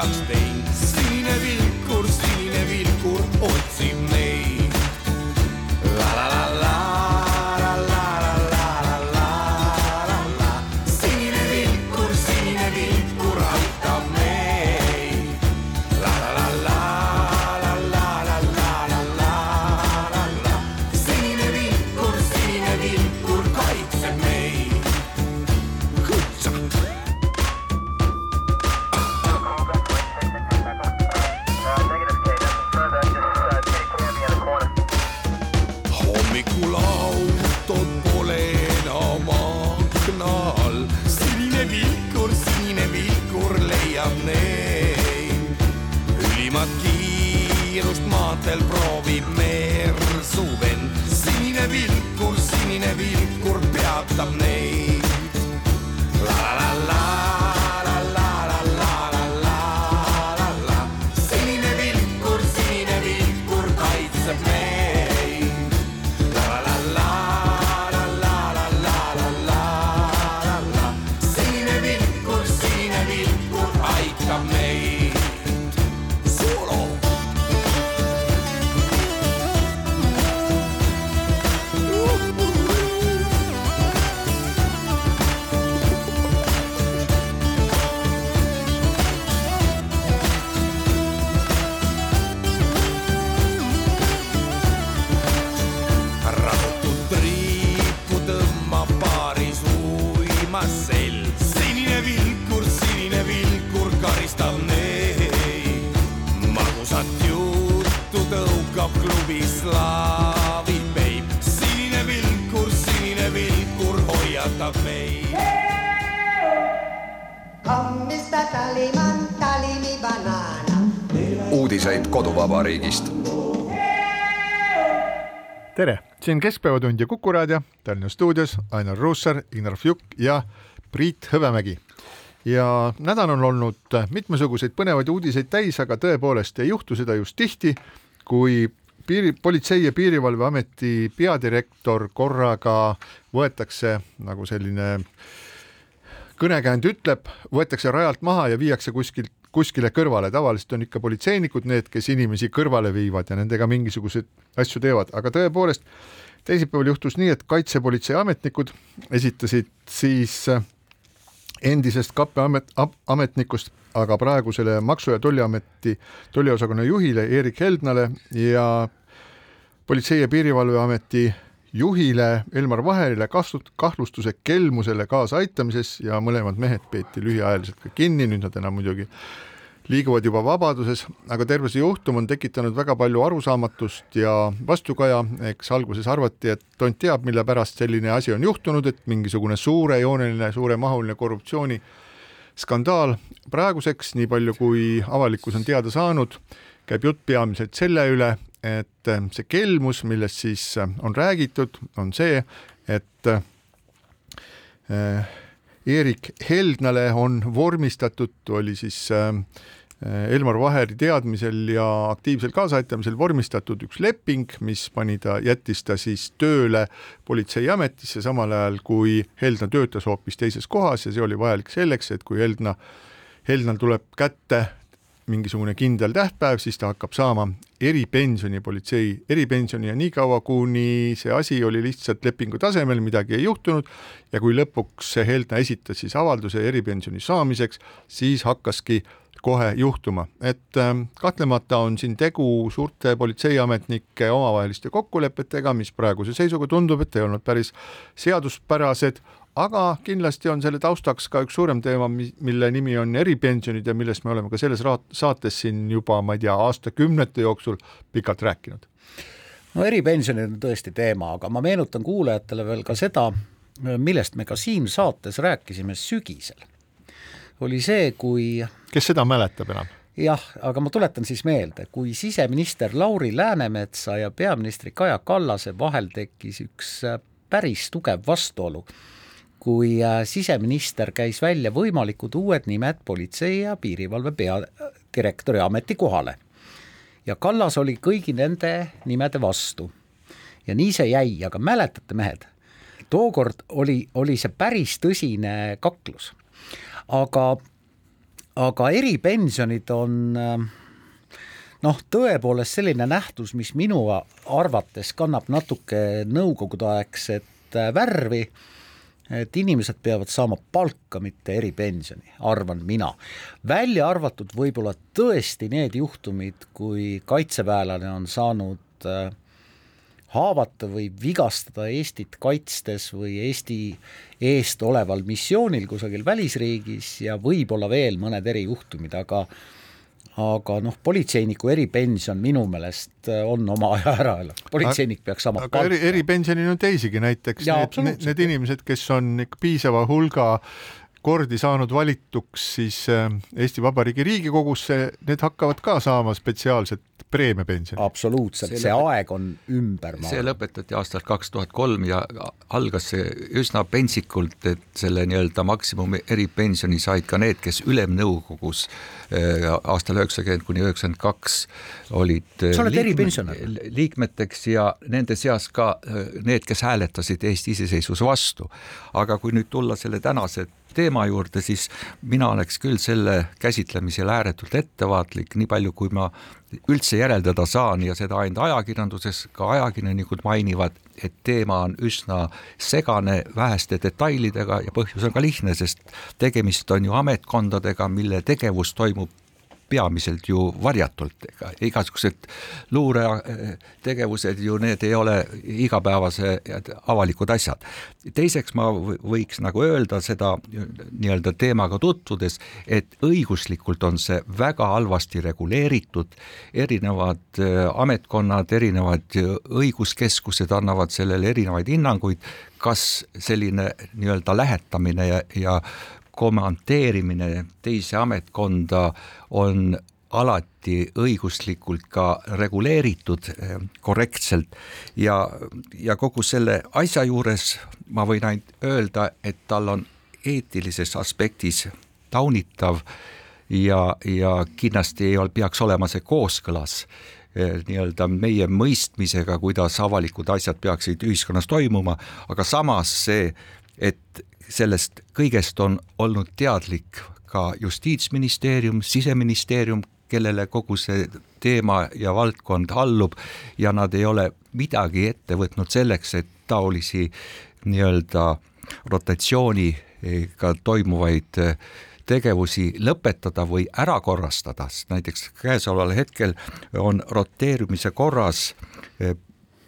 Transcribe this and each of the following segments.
att det inte koduvabariigist tere, siin Keskpäevatund ja Kuku raadio, Tallinna stuudios Ainar Ruussaar, Ignar Fjuk ja Priit Hõbemägi. ja nädal on olnud mitmesuguseid põnevaid uudiseid täis, aga tõepoolest ei juhtu seda just tihti, kui piiri, Politsei- ja Piirivalveameti peadirektor korraga võetakse nagu selline kõnekäänd ütleb, võetakse rajalt maha ja viiakse kuskilt kuskile kõrvale, tavaliselt on ikka politseinikud need, kes inimesi kõrvale viivad ja nendega mingisuguseid asju teevad, aga tõepoolest teisipäeval juhtus nii, et kaitsepolitsei ametnikud esitasid siis endisest kappe amet, ametnikust, aga praegusele Maksu- ja Tolliameti tolliosakonna juhile Erik Heldnale ja Politsei- ja Piirivalveameti juhile Elmar Vaherile kastut- kahtlustuse kelmusele kaasaaitamises ja mõlemad mehed peeti lühiajaliselt ka kinni, nüüd nad enam muidugi liiguvad juba vabaduses, aga terve see juhtum on tekitanud väga palju arusaamatust ja vastukaja, eks alguses arvati, et tont teab, mille pärast selline asi on juhtunud, et mingisugune suurejooneline, suuremahuline korruptsiooni skandaal. praeguseks, nii palju kui avalikkus on teada saanud, käib jutt peamiselt selle üle, et see kelmus, millest siis on räägitud, on see, et äh, Erik Heldnale on vormistatud, oli siis äh, Elmar Vaheri teadmisel ja aktiivsel kaasaaitamisel vormistatud üks leping, mis pani ta, jättis ta siis tööle politseiametisse, samal ajal kui Heldna töötas hoopis teises kohas ja see oli vajalik selleks, et kui Heldna, Heldnal tuleb kätte mingisugune kindel tähtpäev, siis ta hakkab saama eripensioni, politsei eripensioni ja niikaua, kuni see asi oli lihtsalt lepingu tasemel, midagi ei juhtunud ja kui lõpuks see Heldna esitas siis avalduse eripensioni saamiseks, siis hakkaski kohe juhtuma, et äh, kahtlemata on siin tegu suurte politseiametnike omavaheliste kokkulepetega, mis praeguse seisuga tundub, et ei olnud päris seaduspärased, aga kindlasti on selle taustaks ka üks suurem teema, mille nimi on eripensionid ja millest me oleme ka selles saates siin juba, ma ei tea, aastakümnete jooksul pikalt rääkinud. no eripensionid on tõesti teema, aga ma meenutan kuulajatele veel ka seda, millest me ka siin saates rääkisime sügisel, oli see, kui kes seda mäletab enam? jah, aga ma tuletan siis meelde, kui siseminister Lauri Läänemetsa ja peaministri Kaja Kallase vahel tekkis üks äh, päris tugev vastuolu, kui äh, siseminister käis välja võimalikud uued nimed politsei ja piirivalve peadirektori ametikohale. ja Kallas oli kõigi nende nimede vastu. ja nii see jäi, aga mäletate, mehed, tookord oli, oli see päris tõsine kaklus. aga aga eripensionid on noh, tõepoolest selline nähtus, mis minu arvates kannab natuke nõukogudeaegset värvi, et inimesed peavad saama palka, mitte eripensioni, arvan mina. välja arvatud võib-olla tõesti need juhtumid, kui kaitseväelane on saanud äh, haavata või vigastada Eestit kaitstes või Eesti eest oleval missioonil kusagil välisriigis ja võib-olla veel mõned erijuhtumid, aga aga noh, politseiniku eripension minu meelest on oma aja ära elanud, politseinik peaks saama aga eri, eripensionil on teisigi, näiteks ja, need, need inimesed, kes on ikka piisava hulga kordi saanud valituks siis äh, Eesti Vabariigi Riigikogusse, need hakkavad ka saama spetsiaalset preemiapensioni. absoluutselt, see aeg on ümber. see lõpetati aastal kaks tuhat kolm ja algas see üsna pentsikult, et selle nii-öelda maksimum eripensioni said ka need, kes Ülemnõukogus äh, aastal üheksakümmend kuni üheksakümmend kaks olid. Äh, sa oled eripensionär. liikmeteks ja nende seas ka need, kes hääletasid Eesti iseseisvuse vastu. aga kui nüüd tulla selle tänase teema juurde, siis mina oleks küll selle käsitlemisel ääretult ettevaatlik, nii palju kui ma üldse järeldada saan ja seda ainult ajakirjanduses, ka ajakirjanikud mainivad, et teema on üsna segane, väheste detailidega ja põhjus on ka lihtne, sest tegemist on ju ametkondadega, mille tegevus toimub peamiselt ju varjatult, ega igasugused luuretegevused ju need ei ole igapäevase avalikud asjad. teiseks ma võiks nagu öelda seda nii-öelda teemaga tutvudes, et õiguslikult on see väga halvasti reguleeritud, erinevad äh, ametkonnad, erinevad õiguskeskused annavad sellele erinevaid hinnanguid, kas selline nii-öelda lähetamine ja, ja komandeerimine teise ametkonda on alati õiguslikult ka reguleeritud eh, korrektselt. Ja, ja kogu selle asja juures ma võin ainult öelda, et tal on eetilises aspektis taunitav ja, ja kindlasti ei ole, peaks olema see kooskõlas eh, nii-öelda meie mõistmisega, kuidas avalikud asjad peaksid ühiskonnas toimuma, aga samas see, et sellest kõigest on olnud teadlik ka Justiitsministeerium, Siseministeerium, kellele kogu see teema ja valdkond allub ja nad ei ole midagi ette võtnud selleks, et taolisi nii-öelda rotatsiooniga toimuvaid tegevusi lõpetada või ära korrastada, sest näiteks käesoleval hetkel on roteerumise korras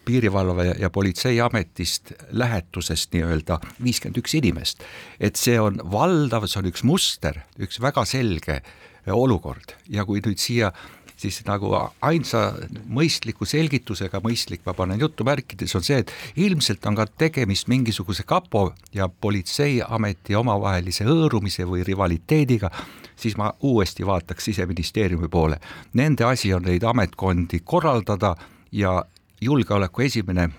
piirivalve ja politseiametist lähetusest nii-öelda viiskümmend üks inimest. et see on valdav, see on üks muster, üks väga selge olukord ja kui nüüd siia siis nagu ainsa mõistliku selgitusega, mõistlik ma panen jutumärkides, on see, et ilmselt on ka tegemist mingisuguse kapo ja politseiameti omavahelise hõõrumise või rivaliteediga, siis ma uuesti vaataks siseministeeriumi poole. Nende asi on neid ametkondi korraldada ja julgeoleku esimene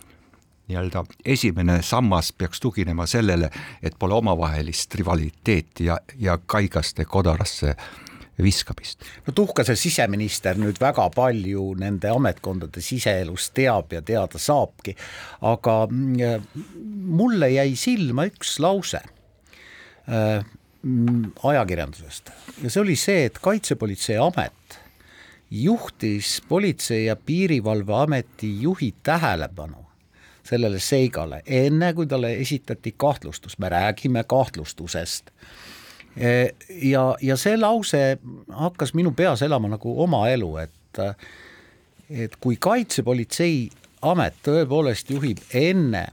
nii-öelda esimene sammas peaks tuginema sellele, et pole omavahelist rivaliteeti ja, ja kaigaste kodarasse viskamist. no tuhkase siseminister nüüd väga palju nende ametkondade siseelust teab ja teada saabki, aga mm, mulle jäi silma üks lause äh, ajakirjandusest ja see oli see, et Kaitsepolitseiamet juhtis Politsei- ja Piirivalveameti juhi tähelepanu sellele seigale, enne kui talle esitati kahtlustus, me räägime kahtlustusest. E, ja, ja see lause hakkas minu peas elama nagu oma elu, et et kui Kaitsepolitseiamet tõepoolest juhib enne,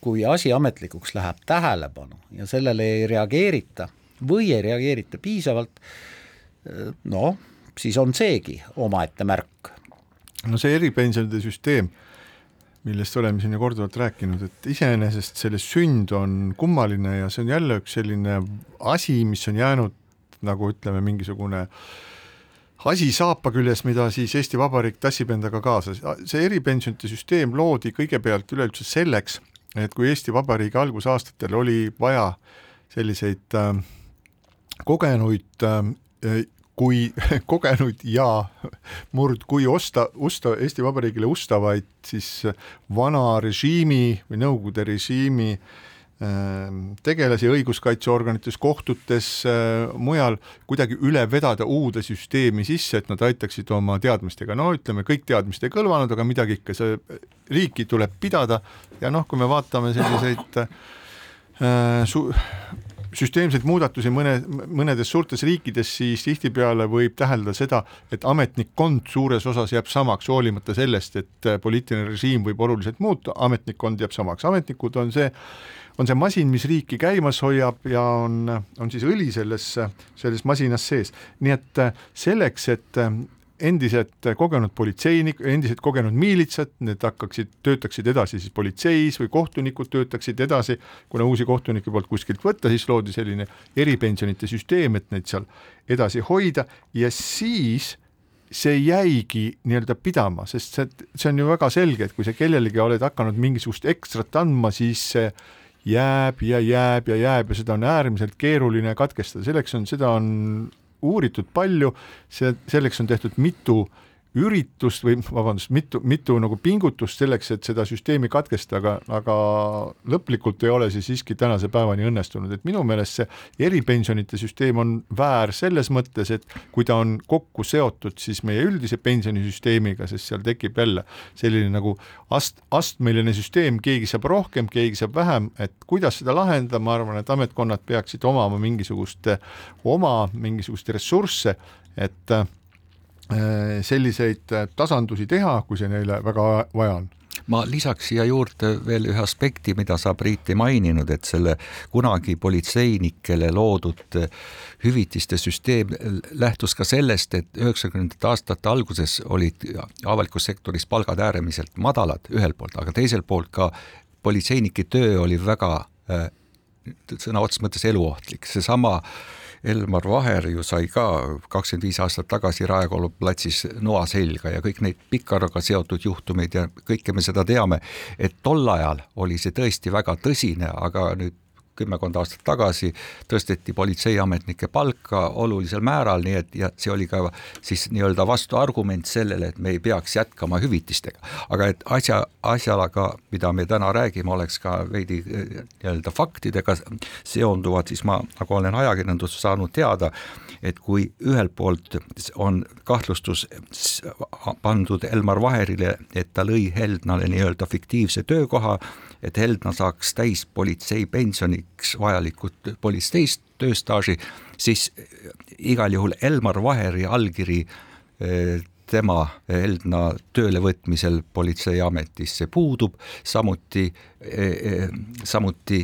kui asi ametlikuks läheb, tähelepanu ja sellele ei reageerita või ei reageerita piisavalt, noh siis on seegi omaette märk. no see eripensionide süsteem, millest oleme siin ju korduvalt rääkinud, et iseenesest selle sünd on kummaline ja see on jälle üks selline asi, mis on jäänud nagu ütleme, mingisugune asi saapa küljes, mida siis Eesti Vabariik tassib endaga kaasa. see eripensionite süsteem loodi kõigepealt üleüldse selleks, et kui Eesti Vabariigi algusaastatel oli vaja selliseid äh, kogenuid äh, kui kogenud ja murd, kui osta, osta Eesti Vabariigile ustavaid siis vana režiimi või Nõukogude režiimi ähm, tegelasi õiguskaitseorganites, kohtutes, äh, mujal kuidagi üle vedada uude süsteemi sisse, et nad aitaksid oma teadmistega, no ütleme, kõik teadmist ei kõlvanud, aga midagi ikka, see riiki tuleb pidada. Ja noh, kui me vaatame selliseid äh, su-, süsteemseid muudatusi mõne, mõnedes suurtes riikides, siis tihtipeale võib täheldada seda, et ametnikkond suures osas jääb samaks, hoolimata sellest, et poliitiline režiim võib oluliselt muuta, ametnikkond jääb samaks, ametnikud on see, on see masin, mis riiki käimas hoiab ja on, on siis õli selles, selles masinas sees. nii et selleks, et endised kogenud politseinik, endised kogenud miilitsad, need hakkaksid, töötaksid edasi siis politseis või kohtunikud töötaksid edasi, kuna uusi kohtunikke polnud kuskilt võtta, siis loodi selline eripensionite süsteem, et neid seal edasi hoida. Ja siis see jäigi nii-öelda pidama, sest see, see on ju väga selge, et kui sa kellelegi oled hakanud mingisugust ekstrat andma, siis see jääb ja jääb ja jääb ja seda on äärmiselt keeruline katkestada, selleks on, seda on uuritud palju, see, selleks on tehtud mitu üritust või vabandust, mitu, mitu nagu pingutust selleks, et seda süsteemi katkestada, aga, aga lõplikult ei ole see siiski tänase päevani õnnestunud, et minu meelest see eripensionite süsteem on väär selles mõttes, et kui ta on kokku seotud siis meie üldise pensionisüsteemiga, sest seal tekib jälle selline nagu ast-, astmeline süsteem, keegi saab rohkem, keegi saab vähem, et kuidas seda lahendada, ma arvan, et ametkonnad peaksid omama mingisugust oma mingisugust ressursse, et Äh, selliseid äh, tasandusi teha, kui see neile väga vaja on. Ma lisaks siia juurde veel ühe aspekti, mida sa, Priit, ei maininud, et selle kunagi politseinikele loodud äh, hüvitiste süsteem lähtus ka sellest, et üheksakümnendate aastate alguses olid avalikus sektoris palgad äärmiselt madalad ühelt poolt, aga teiselt poolt ka politseinike töö oli väga sõna otseses mõttes eluohtlik, seesama äh, Elmar Vaher ju sai ka kakskümmend viis aastat tagasi Raekoja platsis noa selga ja kõik neid Pikaraga seotud juhtumeid ja kõike me seda teame, et tol ajal oli see tõesti väga tõsine, aga nüüd kümmekond aastat tagasi tõsteti politseiametnike palka olulisel määral, nii et ja see oli ka siis nii-öelda vastuargument sellele, et me ei peaks jätkama hüvitistega. aga et asja, asjaga, mida me täna räägime, oleks ka veidi nii-öelda faktidega seonduvad, siis ma, nagu olen ajakirjandusest saanud teada, et kui ühelt poolt on kahtlustus pandud Elmar Vaherile, et ta lõi Heldnale nii-öelda fiktiivse töökoha, et Heldna saaks täispolitseipensioniks vajalikud politseist tööstaaži, siis igal juhul Elmar Vaheri allkiri eh, tema Heldna töölevõtmisel politseiametisse puudub, samuti, eh, eh, samuti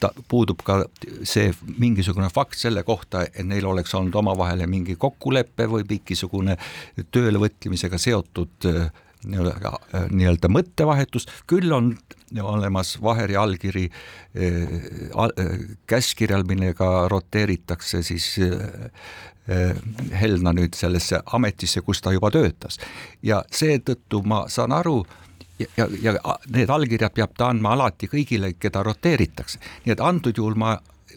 ta puudub ka see mingisugune fakt selle kohta, et neil oleks olnud omavahel mingi kokkulepe või mingisugune töölevõtmisega seotud nii-öelda mõttevahetus, küll on olemas Vaheri allkiri eh, eh, käskkirjal, millega roteeritakse siis Helna nüüd sellesse ametisse, kus ta juba töötas. ja seetõttu ma saan aru, ja, ja, ja need allkirjad peab ta andma alati kõigile, keda roteeritakse. nii et antud juhul ma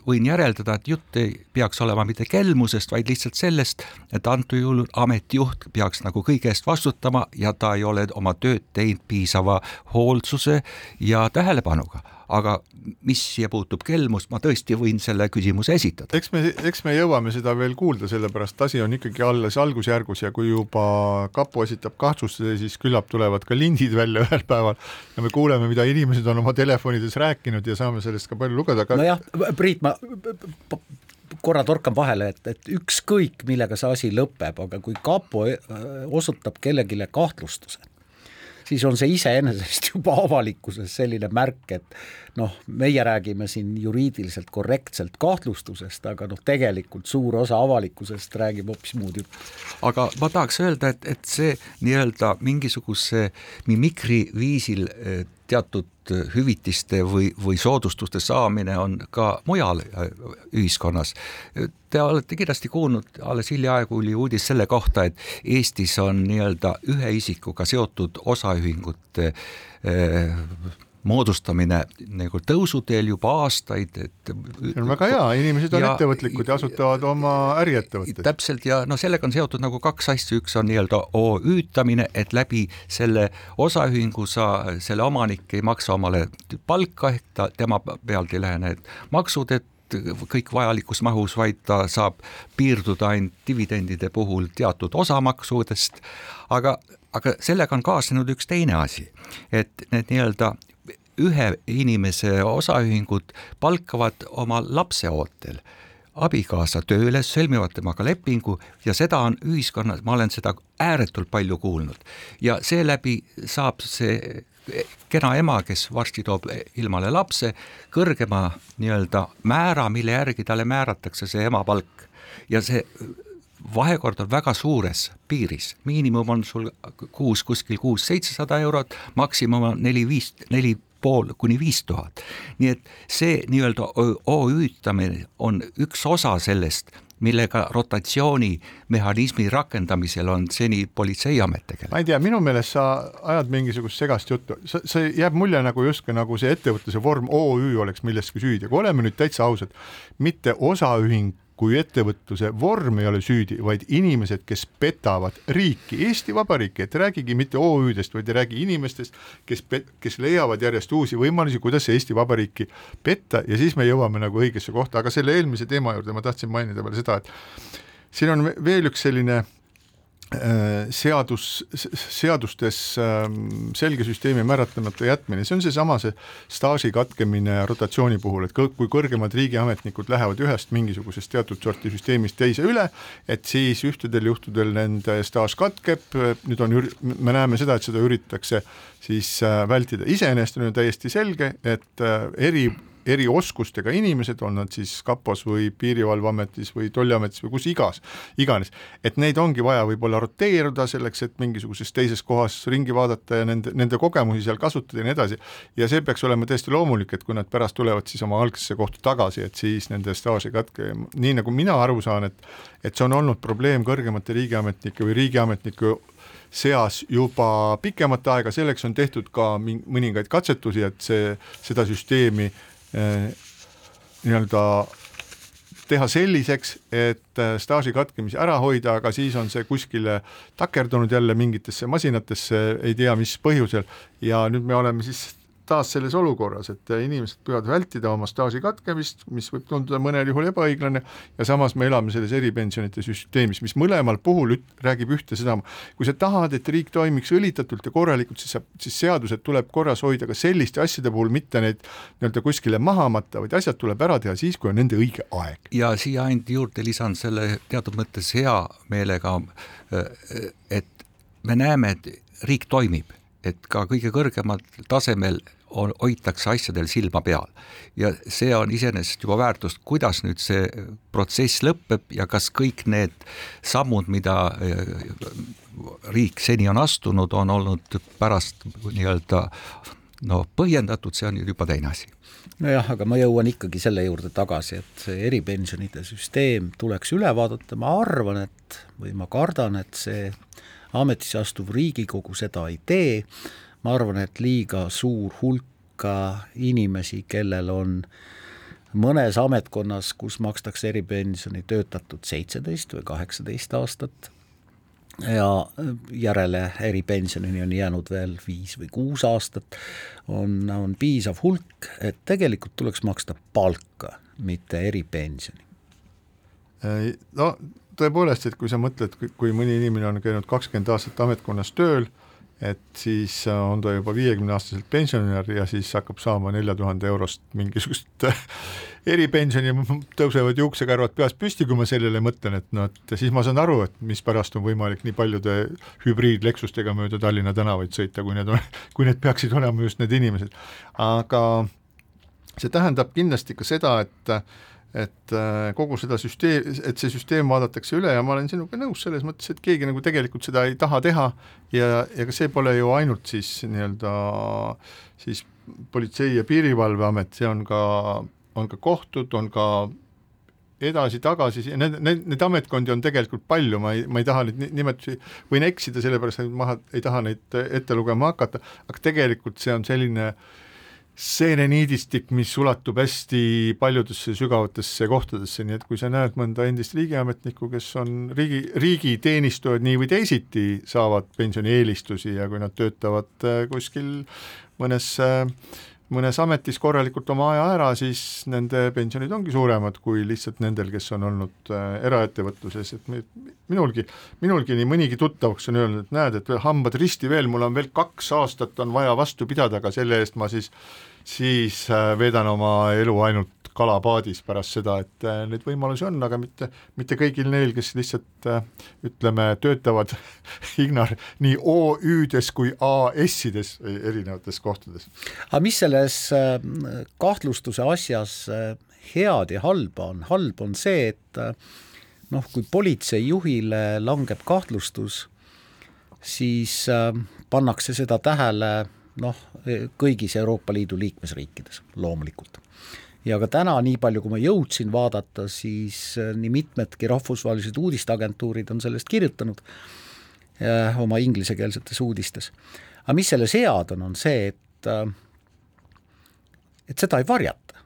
võin järeldada, et jutt ei peaks olema mitte kelmusest, vaid lihtsalt sellest, et antud juhul ametijuht peaks nagu kõige eest vastutama ja ta ei ole oma tööd teinud piisava hoolsuse ja tähelepanuga. Aga mis siia puutub kelmust, ma tõesti võin selle küsimuse esitada. eks me, eks me jõuame seda veel kuulda, sellepärast asi on ikkagi alles algusjärgus ja kui juba kapo esitab kahtlustuse, siis küllap tulevad ka lindid välja ühel päeval ja me kuuleme, mida inimesed on oma telefonides rääkinud ja saame sellest ka palju lugeda aga.... nojah, Priit, ma korra torkan vahele, et, et ükskõik, millega see asi lõpeb, aga kui kapo äh, osutab kellelegi kahtlustuse, siis on see iseenesest juba avalikkuses selline märk, et noh, meie räägime siin juriidiliselt korrektselt kahtlustusest, aga noh, tegelikult suur osa avalikkusest räägib hoopis muud juttu. aga ma tahaks öelda, et, et see nii-öelda mingisuguse mimikri viisil teatud hüvitiste või, või soodustuste saamine on ka mujal äh, ühiskonnas. Te olete kindlasti kuulnud, alles hiljaaegu oli uudis selle kohta, et Eestis on nii-öelda ühe isikuga seotud osaühingute eh, moodustamine nagu tõusuteel juba aastaid, et see on väga hea, inimesed on ja, ettevõtlikud ja asutavad oma äriettevõtteid. täpselt ja noh, sellega on seotud nagu kaks asja, üks on nii-öelda OÜ-tamine, et läbi selle osaühingu sa, selle omanik ei maksa omale palka, ehk ta, tema pealt ei lähe need maksud, et kõik vajalikus mahus, vaid ta saab piirduda ainult dividendide puhul teatud osamaksudest, aga aga sellega on kaasnenud üks teine asi, et need nii-öelda ühe inimese osaühingud palkavad oma lapse ootel abikaasa tööle, sõlmivad temaga lepingu ja seda on ühiskonnas, ma olen seda ääretult palju kuulnud. Ja seeläbi saab see kena ema, kes varsti toob ilmale lapse, kõrgema nii-öelda määra, mille järgi talle määratakse see emapalk ja see vahekord on väga suures piiris, miinimum on sul kuus kuskil kuus-seitsesada eurot, maksimum on neli-viis, neli pool kuni viis tuhat. nii et see nii-öelda OÜ-tamine on üks osa sellest, millega rotatsioonimehhanismi rakendamisel on seni Politseiamet tegelenud. ma ei tea, minu meelest sa ajad mingisugust segast juttu, see jääb mulje nagu justkui nagu see ettevõtluse vorm OÜ oleks milleski süüdi, aga oleme nüüd täitsa ausad, mitte osaühing kui ettevõtluse vorm ei ole süüdi, vaid inimesed, kes petavad riiki, Eesti Vabariiki, et räägigi mitte OÜ-dest, vaid räägi inimestest, kes, kes leiavad järjest uusi võimalusi, kuidas Eesti Vabariiki petta ja siis me jõuame nagu õigesse kohta, aga selle eelmise teema juurde ma tahtsin mainida veel seda, et siin on veel üks selline Äh, seadus, seadustes ähm, selge süsteemi määratlemata jätmine, see on seesama see staaži katkemine rotatsiooni puhul, et kui kõrgemad riigiametnikud lähevad ühest mingisugusest teatud sorti süsteemist teise üle, et siis ühtedel juhtudel nende staaž katkeb, nüüd on, me näeme seda, et seda üritatakse siis äh, vältida, iseenesest on ju täiesti selge, et äh, eri erioskustega inimesed, on nad siis kapos või Piirivalveametis või Tolliametis või kus igas, iganes, et neid ongi vaja võib-olla roteeruda selleks, et mingisuguses teises kohas ringi vaadata ja nende, nende kogemusi seal kasutada ja nii edasi, ja see peaks olema täiesti loomulik, et kui nad pärast tulevad siis oma algsesse kohta tagasi, et siis nende staaž ei katke, nii nagu mina aru saan, et et see on olnud probleem kõrgemate riigiametnike või riigiametnike seas juba pikemat aega, selleks on tehtud ka mõningaid katsetusi, et see, seda süsteemi Eh, nii-öelda teha selliseks, et eh, staaži katkemise ära hoida, aga siis on see kuskile takerdunud jälle mingitesse masinatesse, ei tea mis põhjusel. Ja nüüd me oleme siis taas selles olukorras, et inimesed püüavad vältida oma staaži katkemist, mis võib tunduda mõnel juhul ebaõiglane, ja samas me elame selles eripensionite süsteemis, mis mõlemal puhul üt, räägib ühte sedama. kui sa tahad, et riik toimiks õlitatult ja korralikult, siis sa, siis seadused tuleb korras hoida ka selliste asjade puhul, mitte neid nii-öelda kuskile maha matta, vaid asjad tuleb ära teha siis, kui on nende õige aeg. ja siia ainult juurde lisan selle teatud mõttes hea meelega, et me näeme, et riik toimib, et ka kõige kõrgemal tasemel on, hoitakse asjadel silma peal. ja see on iseenesest juba väärtust, kuidas nüüd see protsess lõpeb ja kas kõik need sammud, mida eh, riik seni on astunud, on olnud pärast nii-öelda no põhjendatud, see on juba teine asi. Nojah, aga ma jõuan ikkagi selle juurde tagasi, et see eripensionide süsteem tuleks üle vaadata, ma arvan, et või ma kardan, et see ametisse astuv Riigikogu seda ei tee ma arvan, et liiga suur hulk inimesi, kellel on mõnes ametkonnas, kus makstakse eripensioni, töötatud seitseteist või kaheksateist aastat ja järele eripensionini on jäänud veel viis või kuus aastat, on, on piisav hulk, et tegelikult tuleks maksta palka, mitte eripensioni. No tõepoolest, et kui sa mõtled, kui mõni inimene on käinud kakskümmend aastat ametkonnas tööl et siis on ta juba viiekümne aastaselt pensionär ja siis hakkab saama nelja tuhande eurost mingisugust eripensioni, tõusevad juuksekarvad peas püsti, kui ma sellele mõtlen, et noh, et siis ma saan aru, et mispärast on võimalik nii paljude hübriidleksustega mööda Tallinna tänavaid sõita, kui need on, kui need peaksid olema just need inimesed. aga see tähendab kindlasti ka seda, et et äh, kogu seda süsteem, et see süsteem vaadatakse üle ja ma olen sinuga nõus selles mõttes, et keegi nagu tegelikult seda ei taha teha ja, ja ka see pole ju ainult siis nii-öelda siis Politsei- ja Piirivalveamet, see on ka, on ka kohtud, on ka edasi-tagasi, need, need, neid ametkondi on tegelikult palju, ma ei, ma ei taha neid nimetusi, võin eksida, sellepärast et ma ei taha neid ette lugema hakata, aga tegelikult see on selline äh, seeneniidistik, mis ulatub hästi paljudesse sügavatesse kohtadesse, nii et kui sa näed mõnda endist riigiametnikku, kes on riigi, riigiteenistujad nii või teisiti, saavad pensionieelistusi ja kui nad töötavad äh, kuskil mõnes äh, mõnes ametis korralikult oma aja ära, siis nende pensionid ongi suuremad kui lihtsalt nendel, kes on olnud äh, eraettevõtluses, et minulgi, minulgi nii mõnigi tuttavaks on öelnud, et näed, et hambad risti veel, mul on veel kaks aastat on vaja vastu pidada, aga selle eest ma siis siis äh, veedan oma elu ainult kalapaadis pärast seda, et äh, neid võimalusi on, aga mitte, mitte kõigil neil, kes lihtsalt äh, ütleme, töötavad Ignar nii OÜ-des kui AS-ides erinevates kohtades. aga mis selles kahtlustuse asjas head ja halba on, halb on see, et noh, kui politseijuhile langeb kahtlustus, siis pannakse seda tähele noh, kõigis Euroopa Liidu liikmesriikides loomulikult. ja ka täna, nii palju kui ma jõudsin vaadata, siis äh, nii mitmedki rahvusvahelised uudisteagentuurid on sellest kirjutanud äh, oma inglisekeelsetes uudistes. aga mis selles head on, on see, et äh, et seda ei varjata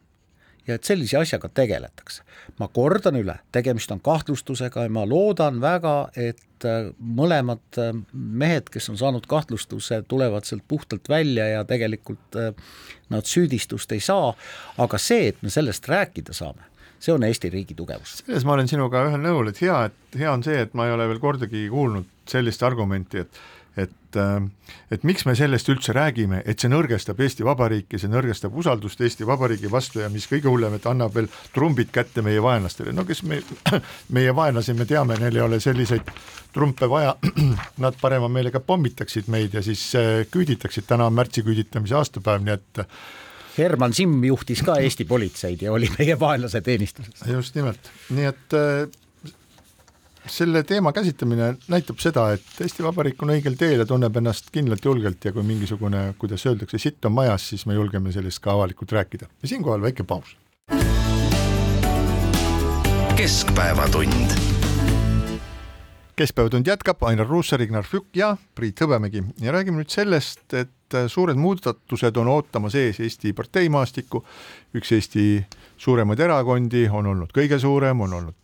ja et sellise asjaga tegeletakse. ma kordan üle, tegemist on kahtlustusega ja ma loodan väga, et äh, mõlemad äh, mehed, kes on saanud kahtlustuse, tulevad sealt puhtalt välja ja tegelikult äh, nad süüdistust ei saa, aga see, et me sellest rääkida saame, see on Eesti riigi tugevus. selles ma olen sinuga ühel nõul, et hea, et hea on see, et ma ei ole veel kordagi kuulnud sellist argumenti, et et, äh, et miks me sellest üldse räägime, et see nõrgestab Eesti Vabariiki, see nõrgestab usaldust Eesti Vabariigi vastu ja mis kõige hullem, et annab veel trumbid kätte meie vaenlastele, no kes me, meie vaenlasi, me teame, neil ei ole selliseid trumpe vaja, nad parema meelega pommitaksid meid ja siis äh, küüditaksid, täna on märtsi küüditamise aastapäev, nii et Herman Simm juhtis ka Eesti politseid ja oli meie vaenlase teenistuses. just nimelt, nii et äh, selle teema käsitlemine näitab seda, et Eesti Vabariik on õigel teel ja tunneb ennast kindlalt, julgelt ja kui mingisugune, kuidas öeldakse, sitt on majas, siis me julgeme sellest ka avalikult rääkida. ja siinkohal väike paus. keskpäevatund keskpäevatund jätkab, Ainar Ruussaar, Ignar Fjuk ja Priit Hõbemägi ja räägime nüüd sellest, et suured muudatused on ootamas ees Eesti parteimaastikku, üks Eesti suuremaid erakondi on olnud kõige suurem, on olnud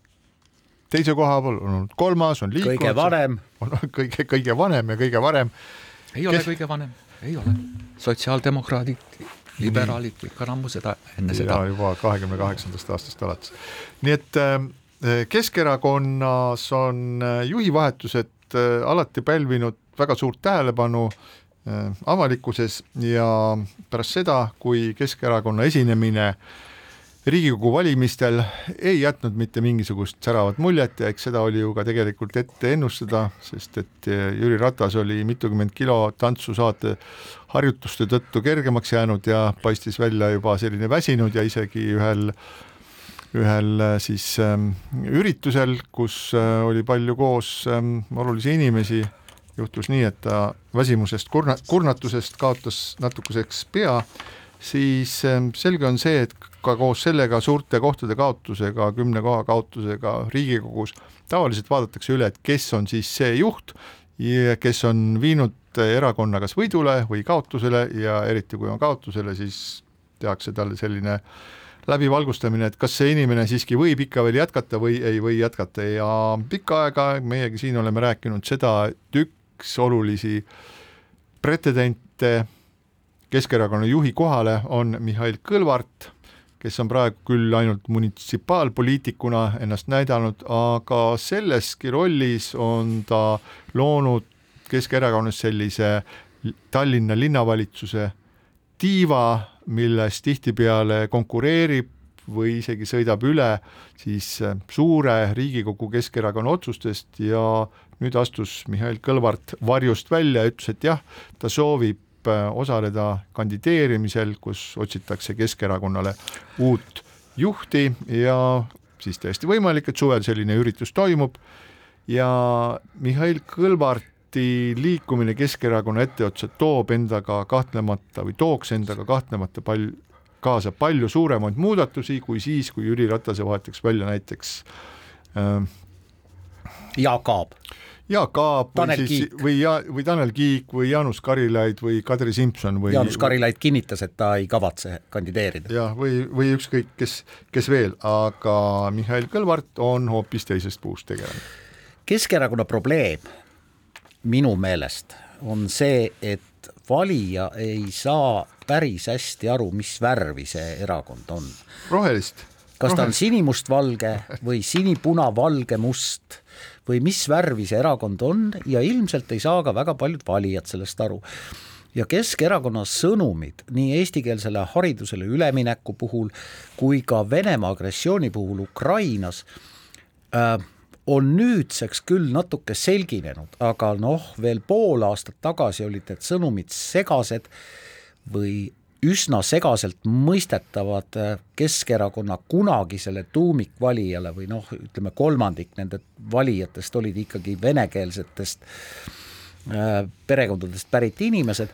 teise koha peal, on olnud kolmas, on liikunud. kõige vanem. on kõige, kõige vanem ja kõige varem. ei ole Kes... kõige vanem, ei ole. sotsiaaldemokraadid, liberaalid, kõik on ammu seda, enne seda. juba kahekümne kaheksandast aastast alates. nii et äh, Keskerakonnas on äh, juhivahetused äh, alati pälvinud väga suurt tähelepanu avalikkuses ja pärast seda, kui Keskerakonna esinemine äh, Riigikogu valimistel ei jätnud mitte mingisugust säravat muljet ja eks seda oli ju ka tegelikult ette ennustada, sest et eh, Jüri Ratas oli mitukümmend kilo tantsusaate harjutuste tõttu kergemaks jäänud ja paistis välja juba selline väsinud ja isegi ühel ühel eh, siis ähm, üritusel, kus äh, oli palju koos ähm, olulisi inimesi, juhtus nii, et ta väsimusest, kurna-, kurnatusest kaotas natukeseks pea, siis ähm, selge on see, et ka koos sellega suurte kohtade kaotusega, kümne koha kaotusega Riigikogus, tavaliselt vaadatakse üle, et kes on siis see juht, kes on viinud erakonna kas võidule või kaotusele ja eriti kui on kaotusele, siis tehakse talle selline läbivalgustamine, et kas see inimene siiski võib ikka veel jätkata või ei või jätkata. Ja pikka aega meiegi siin oleme rääkinud seda, et üks olulisi pretsedente Keskerakonna juhi kohale on Mihhail Kõlvart kes on praegu küll ainult munitsipaalpoliitikuna ennast näidanud, aga selleski rollis on ta loonud Keskerakonnast sellise Tallinna linnavalitsuse tiiva, milles tihtipeale konkureerib või isegi sõidab üle siis suure Riigikogu Keskerakonna otsustest ja nüüd astus Mihhail Kõlvart varjust välja ja ütles, et jah, ta soovib osaleda kandideerimisel, kus otsitakse Keskerakonnale uut juhti ja siis täiesti võimalik, et suvel selline üritus toimub. Ja Mihhail Kõlvarti liikumine Keskerakonna etteotsa toob endaga kahtlemata või tooks endaga kahtlemata palju, kaasa palju suuremaid muudatusi kui siis, kui Jüri Ratase vahetaks välja näiteks äh, Jaak Aab Jaak Aab või Tanel siis Kiik. või ja või Tanel Kiik või Jaanus Karilaid või Kadri Simson või Jaanus Karilaid kinnitas, et ta ei kavatse kandideerida. jah, või, või ükskõik kes, kes veel, aga Mihhail Kõlvart on hoopis teisest puust tegelane. Keskerakonna probleem minu meelest on see, et valija ei saa päris hästi aru, mis värvi see erakond on. rohelist. kas ta on sinimustvalge või sinipuna-valge-must või mis värvi see erakond on ja ilmselt ei saa ka väga paljud valijad sellest aru. ja Keskerakonna sõnumid nii eestikeelsele haridusele ülemineku puhul kui ka Venemaa agressiooni puhul Ukrainas äh, on nüüdseks küll natuke selginenud, aga noh, veel pool aastat tagasi olid need sõnumid segased või üsna segaselt mõistetavad äh, Keskerakonna kunagisele tuumikvalijale või noh, ütleme kolmandik nende valijatest olid ikkagi venekeelsetest äh, perekondadest pärit inimesed,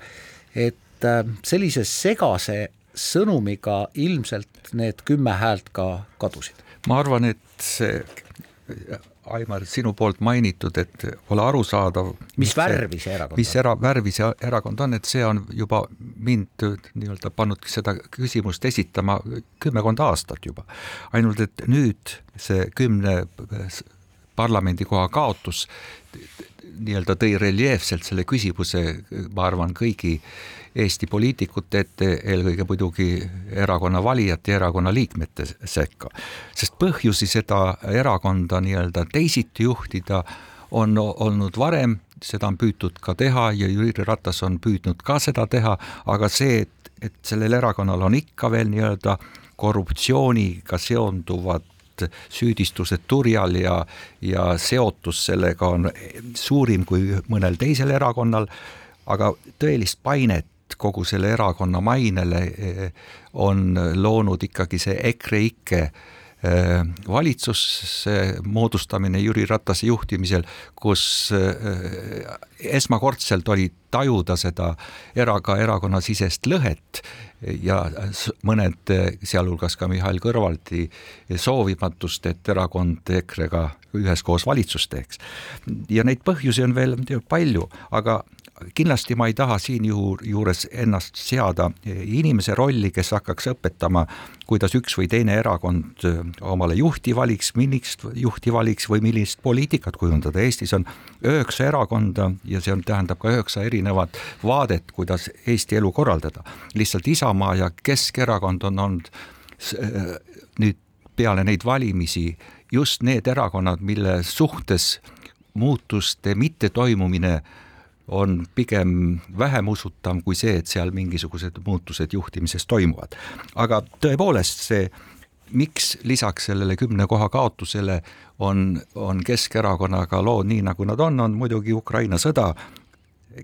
et äh, sellise segase sõnumiga ilmselt need kümme häält ka kadusid. ma arvan, et see Aimar, sinu poolt mainitud, et pole arusaadav. mis värvi see erakond mis era-, värvi see erakond on, et see on juba mind nii-öelda pannud seda küsimust esitama kümmekond aastat juba. ainult et nüüd see kümne parlamendikoha kaotus nii-öelda tõi reljeefselt selle küsimuse, ma arvan, kõigi Eesti poliitikute ette, eelkõige muidugi erakonna valijate ja erakonna liikmete sekka. sest põhjusi seda erakonda nii-öelda teisiti juhtida on olnud varem, seda on püütud ka teha ja Jüri Ratas on püüdnud ka seda teha, aga see, et, et sellel erakonnal on ikka veel nii-öelda korruptsiooniga seonduvad süüdistused turjal ja, ja seotus sellega on suurim kui mõnel teisel erakonnal, aga tõelist painet kogu selle erakonna mainele eh, on loonud ikkagi see EKREIKE eh, valitsuse moodustamine Jüri Ratase juhtimisel, kus eh, esmakordselt oli tajuda seda eraga erakonnasisest lõhet ja mõned, sealhulgas ka Mihhail Kõlvarti soovimatust, et erakond EKRE-ga üheskoos valitsust teeks. ja neid põhjusi on veel palju, aga kindlasti ma ei taha siinjuures ennast seada inimese rolli, kes hakkaks õpetama, kuidas üks või teine erakond omale juhti valiks, millist juhti valiks või millist poliitikat kujundada. Eestis on üheksa erakonda ja see on, tähendab ka üheksa erinevat vaadet, kuidas Eesti elu korraldada. lihtsalt Isamaa ja Keskerakond on olnud nüüd peale neid valimisi just need erakonnad, mille suhtes muutuste mittetoimumine on pigem vähem usutav kui see, et seal mingisugused muutused juhtimises toimuvad. aga tõepoolest see, miks lisaks sellele kümne koha kaotusele on, on Keskerakonnaga lood nii, nagu nad on, on muidugi Ukraina sõda.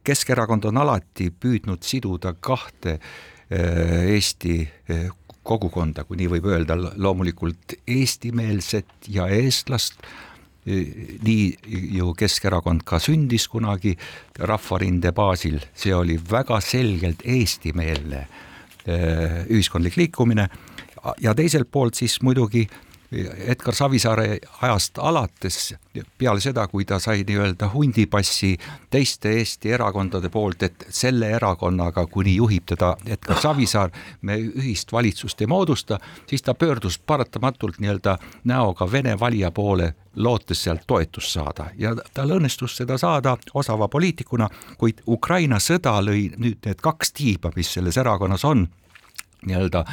Keskerakond on alati püüdnud siduda kahte Eesti kogukonda, kui nii võib öelda, loomulikult eestimeelset ja eestlast nii ju Keskerakond ka sündis kunagi Rahvarinde baasil, see oli väga selgelt eestimeelne ühiskondlik liikumine. Ja teiselt poolt siis muidugi Edgar Savisaare ajast alates, peale seda, kui ta sai nii-öelda hundipassi teiste Eesti erakondade poolt, et selle erakonnaga, kuni juhib teda Edgar Savisaar, me ühist valitsust ei moodusta, siis ta pöördus paratamatult nii-öelda näoga Vene valija poole, lootes sealt toetust saada. Ja tal õnnestus seda saada osava poliitikuna, kuid Ukraina sõda lõi nüüd need kaks tiiba, mis selles erakonnas on, nii-öelda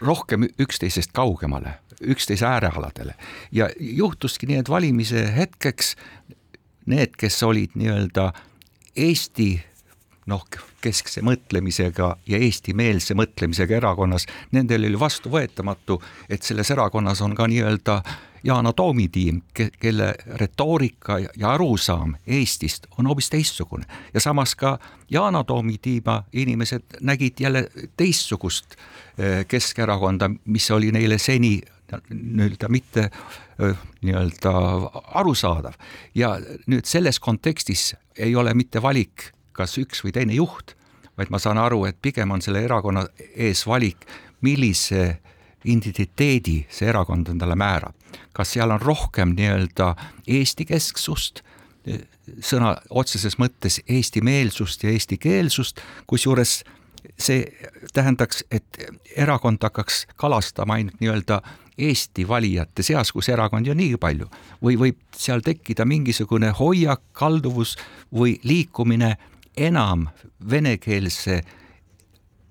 rohkem üksteisest kaugemale, üksteise äärealadele. Ja juhtuski nii, et valimise hetkeks need, kes olid nii-öelda Eesti noh, keskse mõtlemisega ja eestimeelse mõtlemisega erakonnas, nendel oli vastuvõetamatu, et selles erakonnas on ka nii-öelda Yana Toomi tiim, kelle retoorika ja arusaam Eestist on hoopis teistsugune. Ja samas ka Yana Toomi tiima inimesed nägid jälle teistsugust eh, Keskerakonda, mis oli neile seni nii-öelda mitte nii-öelda arusaadav ja nüüd selles kontekstis ei ole mitte valik kas üks või teine juht, vaid ma saan aru, et pigem on selle erakonna ees valik, millise identiteedi see erakond endale määrab. kas seal on rohkem nii-öelda Eesti-kesksust, sõna otseses mõttes eestimeelsust ja eestikeelsust, kusjuures see tähendaks, et erakond hakkaks kalastama ainult nii-öelda Eesti valijate seas, kus erakondi on niigi palju, või võib seal tekkida mingisugune hoiak, kalduvus või liikumine enam venekeelse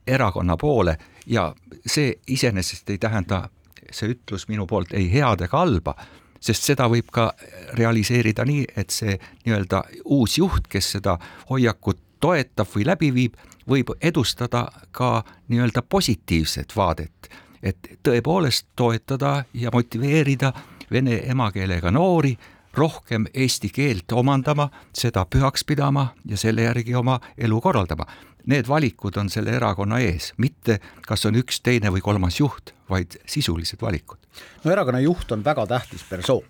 erakonna poole ja see iseenesest ei tähenda, see ütlus minu poolt ei head ega halba, sest seda võib ka realiseerida nii, et see nii-öelda uus juht, kes seda hoiakut toetab või läbi viib, võib edustada ka nii-öelda positiivset vaadet, et tõepoolest toetada ja motiveerida vene emakeelega noori rohkem eesti keelt omandama, seda pühaks pidama ja selle järgi oma elu korraldama. Need valikud on selle erakonna ees, mitte kas on üks, teine või kolmas juht, vaid sisulised valikud. no erakonna juht on väga tähtis persoon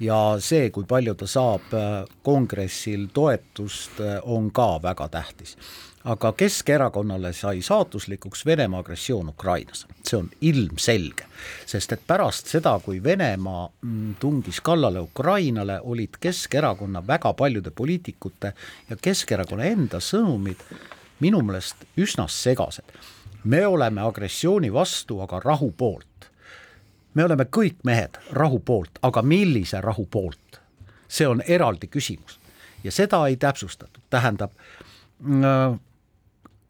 ja see, kui palju ta saab äh, kongressil toetust, äh, on ka väga tähtis aga Keskerakonnale sai saatuslikuks Venemaa agressioon Ukrainas, see on ilmselge. sest et pärast seda, kui Venemaa mm, tungis kallale Ukrainale, olid Keskerakonna väga paljude poliitikute ja Keskerakonna enda sõnumid minu meelest üsna segased. me oleme agressiooni vastu, aga rahu poolt. me oleme kõik mehed rahu poolt, aga millise rahu poolt? see on eraldi küsimus ja seda ei täpsustatud, tähendab mm,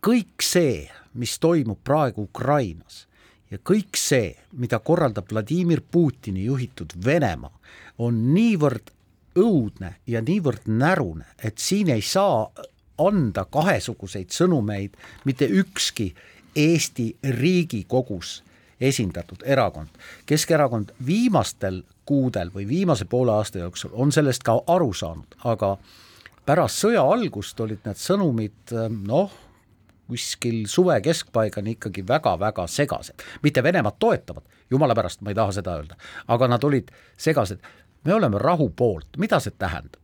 kõik see, mis toimub praegu Ukrainas ja kõik see, mida korraldab Vladimir Putini juhitud Venemaa, on niivõrd õudne ja niivõrd närune, et siin ei saa anda kahesuguseid sõnumeid mitte ükski Eesti Riigikogus esindatud erakond. Keskerakond viimastel kuudel või viimase poole aasta jooksul on sellest ka aru saanud, aga pärast sõja algust olid need sõnumid noh, kuskil suve keskpaigani ikkagi väga-väga segased, mitte Venemaad toetavad, jumala pärast ma ei taha seda öelda, aga nad olid segased. me oleme rahu poolt, mida see tähendab?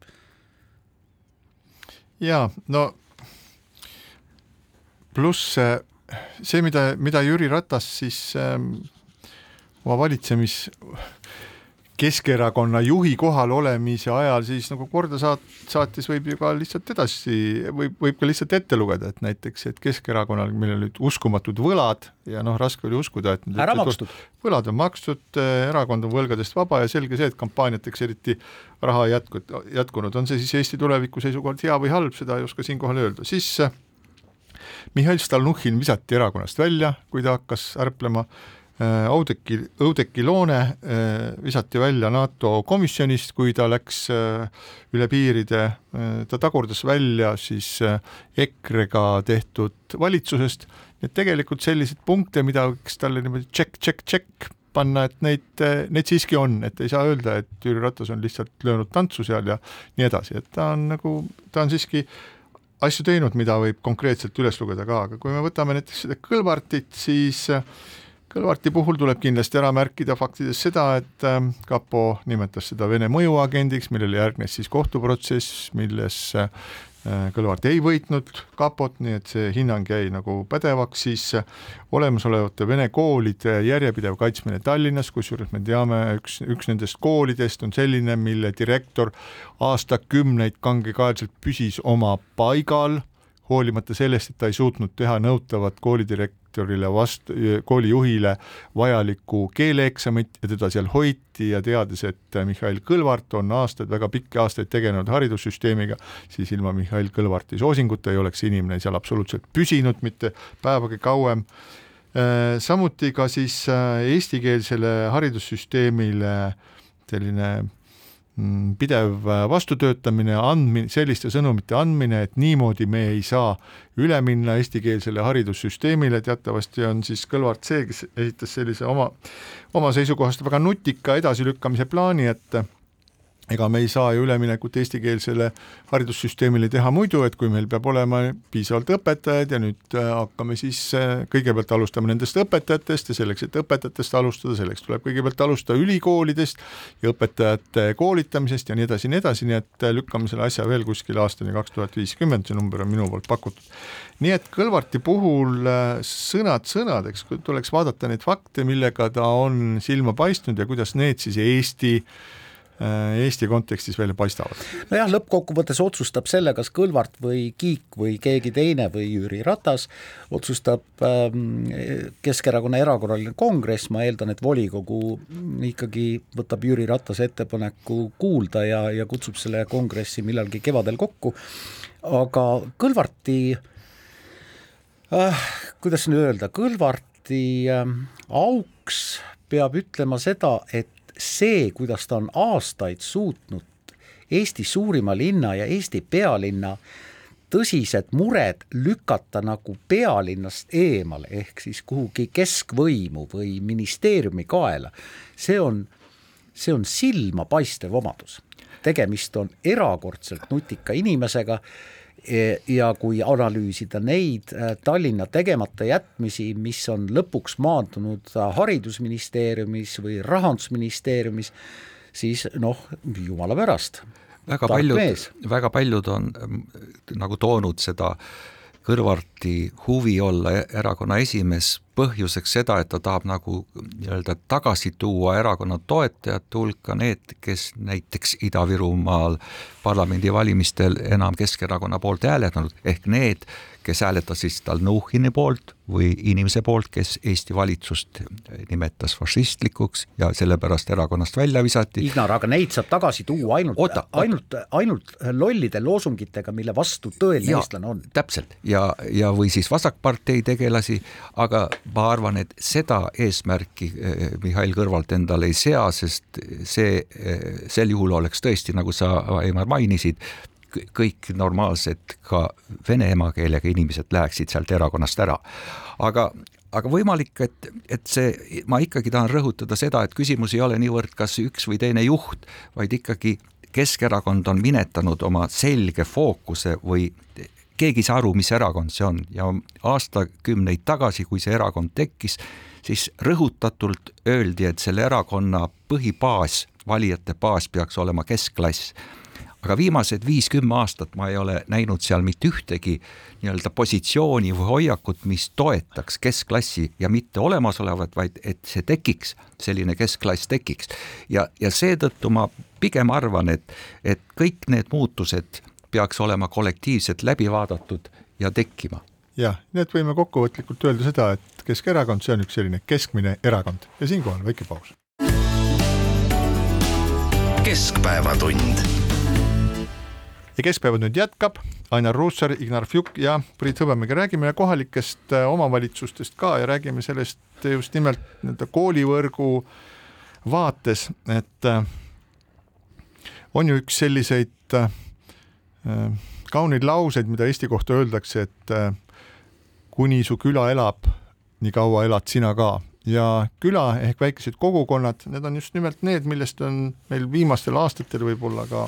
jaa, no pluss see, mida, mida Jüri Ratas siis ähm, oma valitsemis Keskerakonna juhi kohal olemise ajal siis nagu korda saat-, saatis, võib ju ka lihtsalt edasi, võib, võib ka lihtsalt ette lugeda, et näiteks, et Keskerakonnal, millel olid uskumatud võlad ja noh, raske oli uskuda, et ära makstud. võlad on makstud, erakond on võlgadest vaba ja selge see, et kampaaniateks eriti raha jätku, jätkunud, on see siis Eesti tuleviku seisukohalt hea või halb, seda ei oska siinkohal öelda, siis Mihhail Stalnuhhin visati erakonnast välja, kui ta hakkas ärplema Äh, Audeki, Õudeki Loone äh, visati välja NATO komisjonist, kui ta läks äh, üle piiride, ta tagurdas välja siis EKRE-ga tehtud valitsusest, et tegelikult selliseid punkte, mida võiks talle niimoodi tšekk, tšekk, tšekk panna, et neid, neid siiski on, et ei saa öelda, et Jüri Ratas on lihtsalt löönud tantsu seal ja nii edasi, et ta on nagu, ta on siiski asju teinud, mida võib konkreetselt üles lugeda ka, aga kui me võtame näiteks seda Kõlvartit, siis Kõlvarti puhul tuleb kindlasti ära märkida faktides seda, et ähm, kapo nimetas seda Vene mõjuagendiks, millele järgnes siis kohtuprotsess, milles äh, Kõlvart ei võitnud kapot, nii et see hinnang jäi nagu pädevaks, siis olemasolevate vene koolide järjepidev kaitsmine Tallinnas, kusjuures me teame, üks, üks nendest koolidest on selline, mille direktor aastakümneid kangekaelselt püsis oma paigal hoolimata sellest, et ta ei suutnud teha nõutavat koolidirektorile vastu, koolijuhile vajalikku keeleeksamit ja teda seal hoiti ja teades, et Mihhail Kõlvart on aastaid, väga pikki aastaid tegelenud haridussüsteemiga, siis ilma Mihhail Kõlvarti soosinguta ei oleks inimene seal absoluutselt püsinud mitte päevagi kauem. Äh, samuti ka siis äh, eestikeelsele haridussüsteemile selline pidev äh, vastutöötamine, andmine, selliste sõnumite andmine, et niimoodi me ei saa üle minna eestikeelsele haridussüsteemile, teatavasti on siis Kõlvart see, kes esitas sellise oma, oma seisukohast väga nutika edasilükkamise plaani, et ega me ei saa ju üleminekut eestikeelsele haridussüsteemile teha muidu, et kui meil peab olema piisavalt õpetajaid ja nüüd äh, hakkame siis äh, kõigepealt alustama nendest õpetajatest ja selleks, et õpetajatest alustada, selleks tuleb kõigepealt alustada ülikoolidest ja õpetajate koolitamisest ja nii edasi ja nii edasi, nii et äh, lükkame selle asja veel kuskile aastani kaks tuhat viiskümmend, see number on minu poolt pakutud. nii et Kõlvarti puhul sõnad sõnadeks, tuleks vaadata neid fakte, millega ta on silma paistnud ja kuidas need siis Eesti Eesti kontekstis välja paistavad? nojah, lõppkokkuvõttes otsustab selle, kas Kõlvart või Kiik või keegi teine või Jüri Ratas, otsustab ähm, Keskerakonna erakorraline kongress, ma eeldan, et volikogu ikkagi võtab Jüri Ratase ettepaneku kuulda ja, ja kutsub selle kongressi millalgi kevadel kokku, aga Kõlvarti äh, kuidas nüüd öelda, Kõlvarti äh, auks peab ütlema seda, et see, kuidas ta on aastaid suutnud Eesti suurima linna ja Eesti pealinna tõsised mured lükata nagu pealinnast eemale, ehk siis kuhugi keskvõimu või ministeeriumi kaela, see on, see on silmapaistev omadus. Tegemist on erakordselt nutika inimesega E, ja kui analüüsida neid äh, Tallinna tegemata jätmisi, mis on lõpuks maandunud äh, Haridusministeeriumis või Rahandusministeeriumis, siis noh, jumala pärast. väga paljud, väga paljud on nagu toonud seda Kõlvarti huvi olla e-, erakonna esimees põhjuseks seda, et ta tahab nagu nii-öelda tagasi tuua erakonna toetajate hulka need, kes näiteks Ida-Virumaal parlamendivalimistel enam Keskerakonna poolt hääletanud, ehk need, kes hääletasid Stalnuhhini poolt või inimese poolt, kes Eesti valitsust nimetas fašistlikuks ja sellepärast erakonnast välja visati. Ignar, aga neid saab tagasi tuua ainult, ainult, ainult lollide loosungitega, mille vastu tõeline eestlane on. täpselt ja, ja või siis vasakpartei tegelasi, aga ma arvan, et seda eesmärki eh, Mihhail Kõrvalt endale ei sea, sest see, eh, sel juhul oleks tõesti, nagu sa, Aimar, mainisid, kõik normaalsed ka vene emakeelega inimesed läheksid sealt erakonnast ära. Aga, aga võimalik, et, et see, ma ikkagi tahan rõhutada seda, et küsimus ei ole niivõrd, kas üks või teine juht, vaid ikkagi Keskerakond on minetanud oma selge fookuse või keegi ei saa aru, mis erakond see on. Ja aastakümneid tagasi, kui see erakond tekkis, siis rõhutatult öeldi, et selle erakonna põhibaas, valijate baas peaks olema keskklass aga viimased viis-kümme aastat ma ei ole näinud seal mitte ühtegi nii-öelda positsiooni või hoiakut, mis toetaks keskklassi ja mitte olemasolevat, vaid et see tekiks, selline keskklass tekiks. ja, ja seetõttu ma pigem arvan, et, et kõik need muutused peaks olema kollektiivselt läbi vaadatud ja tekkima. jah, nii et võime kokkuvõtlikult öelda seda, et Keskerakond, see on üks selline keskmine erakond ja siinkohal väike paus. keskpäevatund ja Keskpäevad nüüd jätkab, Ainar Ruussaar, Ignar Fjuk ja Priit Hõbemägi, räägime kohalikest äh, omavalitsustest ka ja räägime sellest just nimelt nii-öelda koolivõrgu vaates, et äh, on ju üks selliseid äh, kauneid lauseid, mida Eesti kohta öeldakse, et kuni su küla elab, nii kaua elad sina ka. Ja küla ehk väikesed kogukonnad, need on just nimelt need, millest on meil viimastel aastatel võib-olla ka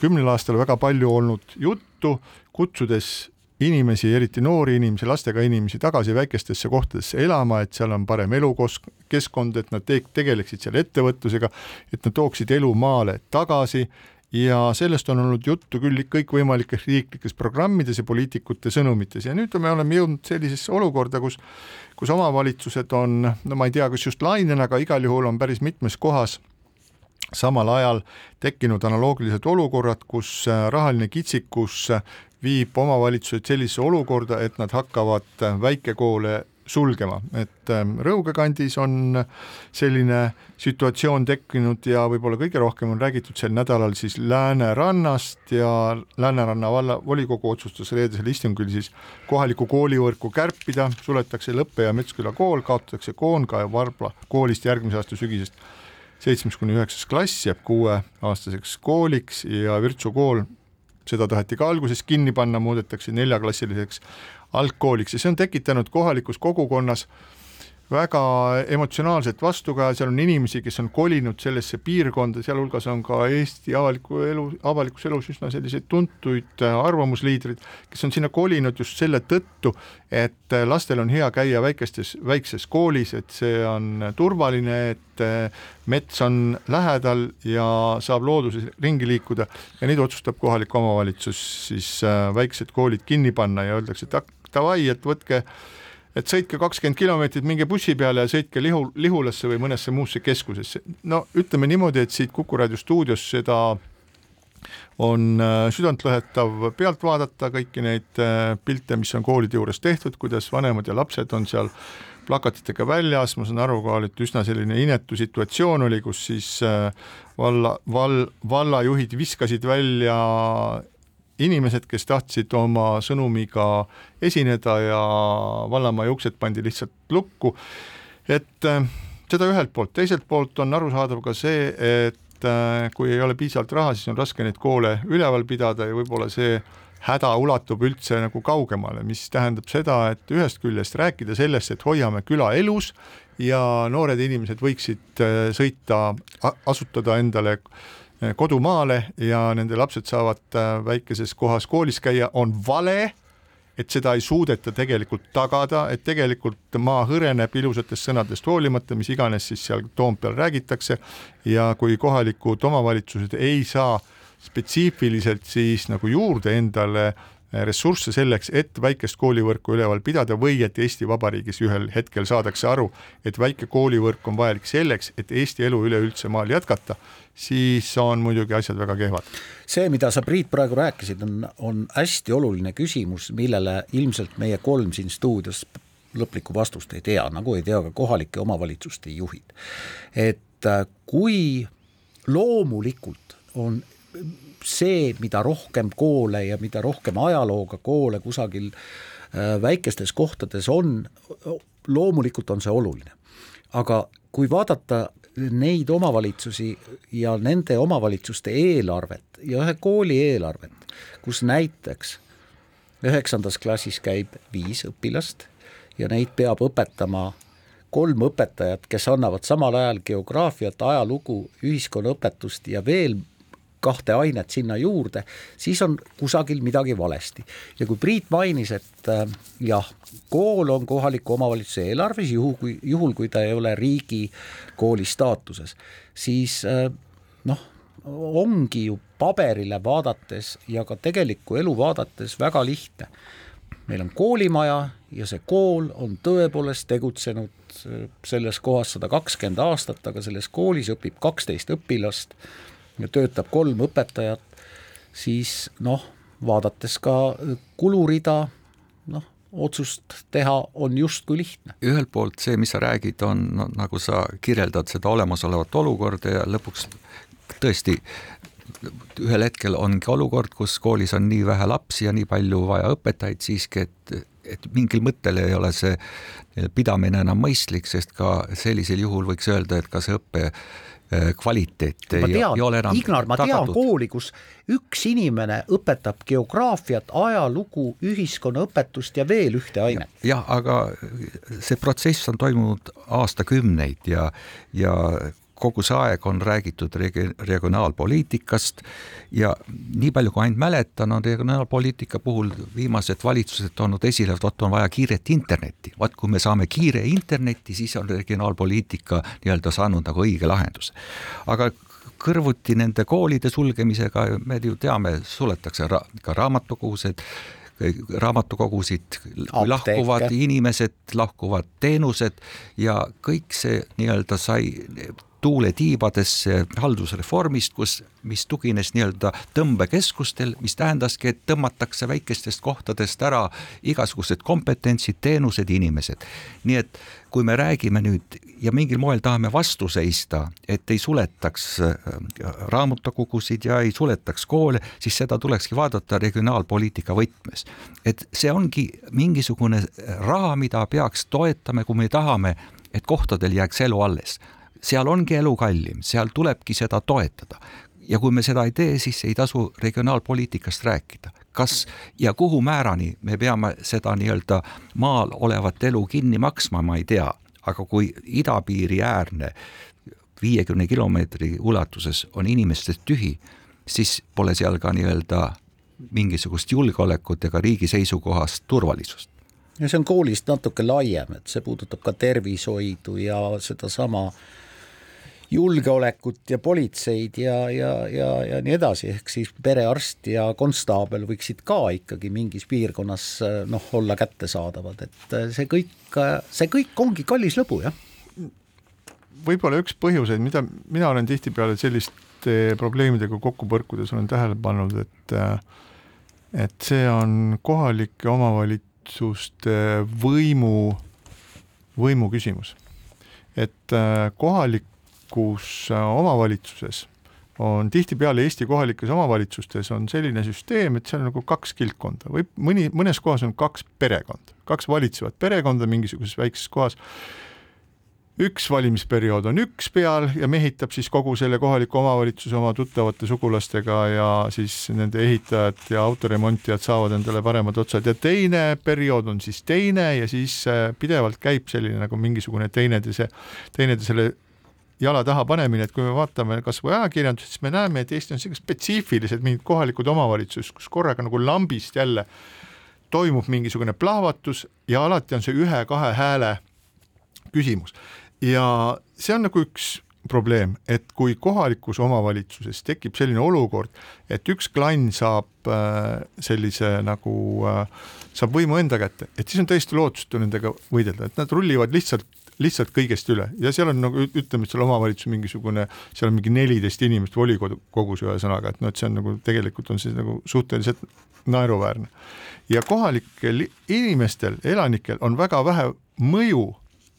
kümnel aastal väga palju olnud juttu, kutsudes inimesi, eriti noori inimesi, lastega inimesi tagasi väikestesse kohtadesse elama, et seal on parem elukeskkond, et nad te tegeleksid seal ettevõtlusega, et nad tooksid elu maale tagasi. Ja sellest on olnud juttu küll kõikvõimalikes riiklikes programmides ja poliitikute sõnumites. Ja nüüd me oleme jõudnud sellisesse olukorda, kus kus omavalitsused on, no ma ei tea, kas just lainena, aga igal juhul on päris mitmes kohas samal ajal tekkinud analoogilised olukorrad, kus äh, rahaline kitsikus äh, viib omavalitsused sellisesse olukorda, et nad hakkavad äh, väikekoole sulgema, et ähm, Rõuge kandis on selline situatsioon tekkinud ja võib-olla kõige rohkem on räägitud sel nädalal siis Läänerannast ja Lääneranna valla volikogu otsustas reedesel istungil siis kohalikku koolivõrku kärpida, suletakse Lõppe ja Metsküla kool, kaotatakse Koonga ja Varbla koolist järgmise aasta sügisest seitsmes kuni üheksas klass jääb kuueaastaseks kooliks ja Virtsu kool, seda taheti ka alguses kinni panna, muudetakse neljaklassiliseks algkooliks ja see on tekitanud kohalikus kogukonnas väga emotsionaalset vastukaja, seal on inimesi, kes on kolinud sellesse piirkonda, sealhulgas on ka Eesti avaliku elu, avalikus elus üsna selliseid tuntuid äh, arvamusliidreid, kes on sinna kolinud just selle tõttu, et äh, lastel on hea käia väikestes, väikses koolis, et see on turvaline, et äh, mets on lähedal ja saab looduses ringi liikuda. Ja nüüd otsustab kohalik omavalitsus siis väiksed koolid kinni panna ja öeldakse, et davai, et võtke et sõitke kakskümmend kilomeetrit, minge bussi peale ja sõitke Lihu, Lihulasse või mõnesse muusse keskusesse. no ütleme niimoodi, et siit Kuku raadio stuudios seda on äh, südantlõhetav pealt vaadata kõiki neid äh, pilte, mis on koolide juures tehtud, kuidas vanemad ja lapsed on seal plakatitega väljas, ma saan aru ka, et üsna selline inetu situatsioon oli, kus siis äh, valla, val-, vallajuhid viskasid välja inimesed, kes tahtsid oma sõnumiga esineda ja vallamaja uksed pandi lihtsalt lukku, et äh, seda ühelt poolt, teiselt poolt on arusaadav ka see, et äh, kui ei ole piisavalt raha, siis on raske neid koole üleval pidada ja võib-olla see häda ulatub üldse nagu kaugemale, mis tähendab seda, et ühest küljest rääkida sellest, et hoiame küla elus ja noored inimesed võiksid äh, sõita, asutada endale kodumaale ja nende lapsed saavad äh, väikeses kohas koolis käia, on vale, et seda ei suudeta tegelikult tagada, et tegelikult maa hõreneb ilusatest sõnadest hoolimata, mis iganes siis seal Toompeal räägitakse. Ja kui kohalikud omavalitsused ei saa spetsiifiliselt siis nagu juurde endale ressursse selleks, et väikest koolivõrku üleval pidada või et Eesti Vabariigis ühel hetkel saadakse aru, et väike koolivõrk on vajalik selleks, et Eesti elu üleüldse maal jätkata siis on muidugi asjad väga kehvad. see, mida sa, Priit, praegu rääkisid, on, on hästi oluline küsimus, millele ilmselt meie kolm siin stuudios lõplikku vastust ei tea, nagu ei tea ka kohalike omavalitsuste juhid. et äh, kui loomulikult on see, mida rohkem koole ja mida rohkem ajalooga koole kusagil äh, väikestes kohtades on, loomulikult on see oluline. aga kui vaadata neid omavalitsusi ja nende omavalitsuste eelarvet ja ühe kooli eelarvet, kus näiteks üheksandas klassis käib viis õpilast ja neid peab õpetama kolm õpetajat, kes annavad samal ajal geograafiat, ajalugu, ühiskonnaõpetust ja veel kahte ainet sinna juurde, siis on kusagil midagi valesti. ja kui Priit mainis, et äh, jah, kool on kohaliku omavalitsuse eelarves, juhul kui, juhul kui ta ei ole riigikooli staatuses, siis äh, noh, ongi ju paberile vaadates ja ka tegelikku elu vaadates väga lihtne. meil on koolimaja ja see kool on tõepoolest tegutsenud äh, selles kohas sada kakskümmend aastat, aga selles koolis õpib kaksteist õpilast ja töötab kolm õpetajat, siis noh, vaadates ka kulurida, noh, otsust teha on justkui lihtne. ühelt poolt see, mis sa räägid, on no, nagu sa kirjeldad seda olemasolevat olukorda ja lõpuks tõesti ühel hetkel ongi olukord, kus koolis on nii vähe lapsi ja nii palju vaja õpetajaid siiski, et, et mingil mõttel ei ole see pidamine enam mõistlik, sest ka sellisel juhul võiks öelda, et ka see õppe kvaliteet ma tean, Ignar, ma tean tagatud. kooli, kus üks inimene õpetab geograafiat, ajalugu, ühiskonnaõpetust ja veel ühte ainet. jah, aga see protsess on toimunud aastakümneid ja, ja kogu see aeg on räägitud regi-, regionaalpoliitikast ja nii palju, kui ainult mäletan, on regionaalpoliitika puhul viimased valitsused toonud esile, et vot on vaja kiiret internetti. vaat kui me saame kiire internetti, siis on regionaalpoliitika nii-öelda saanud nagu õige lahendus. aga kõrvuti nende koolide sulgemisega, me ju teame, suletakse ra ka raamatukogusid, raamatukogusid, lahkuvad inimesed, lahkuvad teenused ja kõik see nii-öelda sai tuule tiibadesse haldusreformist, kus, mis tugines nii-öelda tõmbekeskustel, mis tähendaski, et tõmmatakse väikestest kohtadest ära igasugused kompetentsid, teenused, inimesed. nii et kui me räägime nüüd ja mingil moel tahame vastu seista, et ei suletaks äh, raamatukogusid ja ei suletaks koole, siis seda tulekski vaadata regionaalpoliitika võtmes. et see ongi mingisugune raha, mida peaks toetama, kui me tahame, et kohtadel jääks elu alles seal ongi elu kallim, seal tulebki seda toetada ja kui me seda ei tee, siis ei tasu regionaalpoliitikast rääkida. kas ja kuhu määrani me peame seda nii-öelda maal olevat elu kinni maksma, ma ei tea, aga kui idapiiri äärne viiekümne kilomeetri ulatuses on inimestest tühi, siis pole seal ka nii-öelda mingisugust julgeolekut ega riigi seisukohast turvalisust. ja see on koolist natuke laiem, et see puudutab ka tervishoidu ja sedasama julgeolekut ja politseid ja, ja, ja, ja nii edasi, ehk siis perearst ja konstaabel võiksid ka ikkagi mingis piirkonnas noh, olla kättesaadavad, et see kõik, see kõik ongi kallis lõbu, jah. võib-olla üks põhjuseid, mida mina olen tihtipeale selliste probleemidega kokku põrkudes olen tähele pannud, et et see on kohalike omavalitsuste võimu, võimu küsimus. et äh, kohalikus äh, omavalitsuses on tihtipeale Eesti kohalikes omavalitsustes on selline süsteem, et seal on nagu kaks kildkonda või mõni, mõnes kohas on kaks perekonda, kaks valitsevat perekonda mingisuguses väikses kohas. Üks valimisperiood on üks peal ja mehitab siis kogu selle kohaliku omavalitsuse oma tuttavate sugulastega ja siis nende ehitajad ja autoremontijad saavad endale paremad otsad. Ja teine periood on siis teine ja siis äh, pidevalt käib selline nagu mingisugune teineteise, teineteisele jala taha panemine, et kui me vaatame kasvõi ajakirjandust, siis me näeme, et Eesti on sellised spetsiifilised mingid kohalikud omavalitsused, kus korraga nagu lambist jälle toimub mingisugune plahvatus ja alati on see ühe-kahe hääle küsimus. Ja see on nagu üks probleem, et kui kohalikus omavalitsuses tekib selline olukord, et üks klann saab äh, sellise nagu äh,, saab võimu enda kätte, et siis on täiesti lootusetu nendega võidelda, et nad rullivad lihtsalt lihtsalt kõigest üle ja seal on nagu ütleme, et seal omavalitsus mingisugune, seal on mingi neliteist inimest volikogus ühesõnaga, et noh, et see on nagu tegelikult on see nagu suhteliselt naeruväärne. ja kohalikel inimestel, elanikel on väga vähe mõju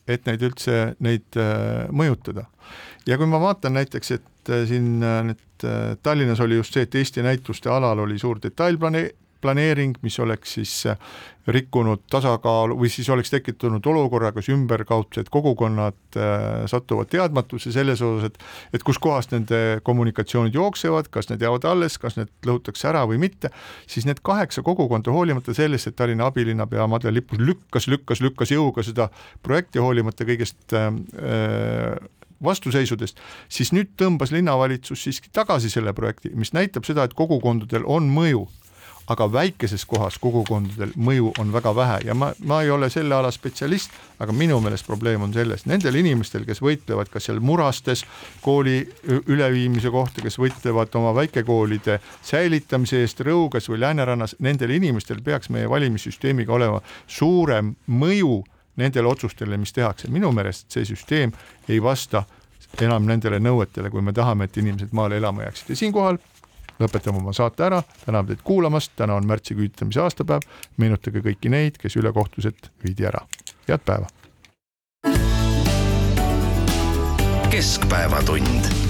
et neid üldse, neid äh, mõjutada. ja kui ma vaatan näiteks, et äh, siin äh, nüüd Tallinnas oli just see, et Eesti näituste alal oli suur detailplane-, planeering, mis oleks siis rikkunud tasakaalu või siis oleks tekitanud olukorra, kus ümberkaudsed kogukonnad äh, satuvad teadmatusse selles osas, et et kuskohast nende kommunikatsioonid jooksevad, kas need jäävad alles, kas need lõhutakse ära või mitte, siis need kaheksa kogukonda, hoolimata sellest, et Tallinna abilinnapea Madle Lippus lükkas, lükkas, lükkas jõuga seda projekti, hoolimata kõigest äh, vastuseisudest, siis nüüd tõmbas linnavalitsus siiski tagasi selle projekti, mis näitab seda, et kogukondadel on mõju aga väikeses kohas kogukondadel mõju on väga vähe. Ja ma, ma ei ole selle ala spetsialist, aga minu meelest probleem on selles, nendel inimestel, kes võitlevad kas seal Murastes kooli üleviimise kohta, kes võitlevad oma väikekoolide säilitamise eest Rõuges või Läänerannas, nendel inimestel peaks meie valimissüsteemiga olema suurem mõju nendele otsustele, mis tehakse, minu meelest see süsteem ei vasta enam nendele nõuetele, kui me tahame, et inimesed maale elama jääksid. Ja siinkohal lõpetame oma saate ära, täname teid kuulamast, täna on märtsiküüditamise aastapäev, meenutage kõiki neid, kes ülekohtuselt viidi ära. head päeva! keskpäevatund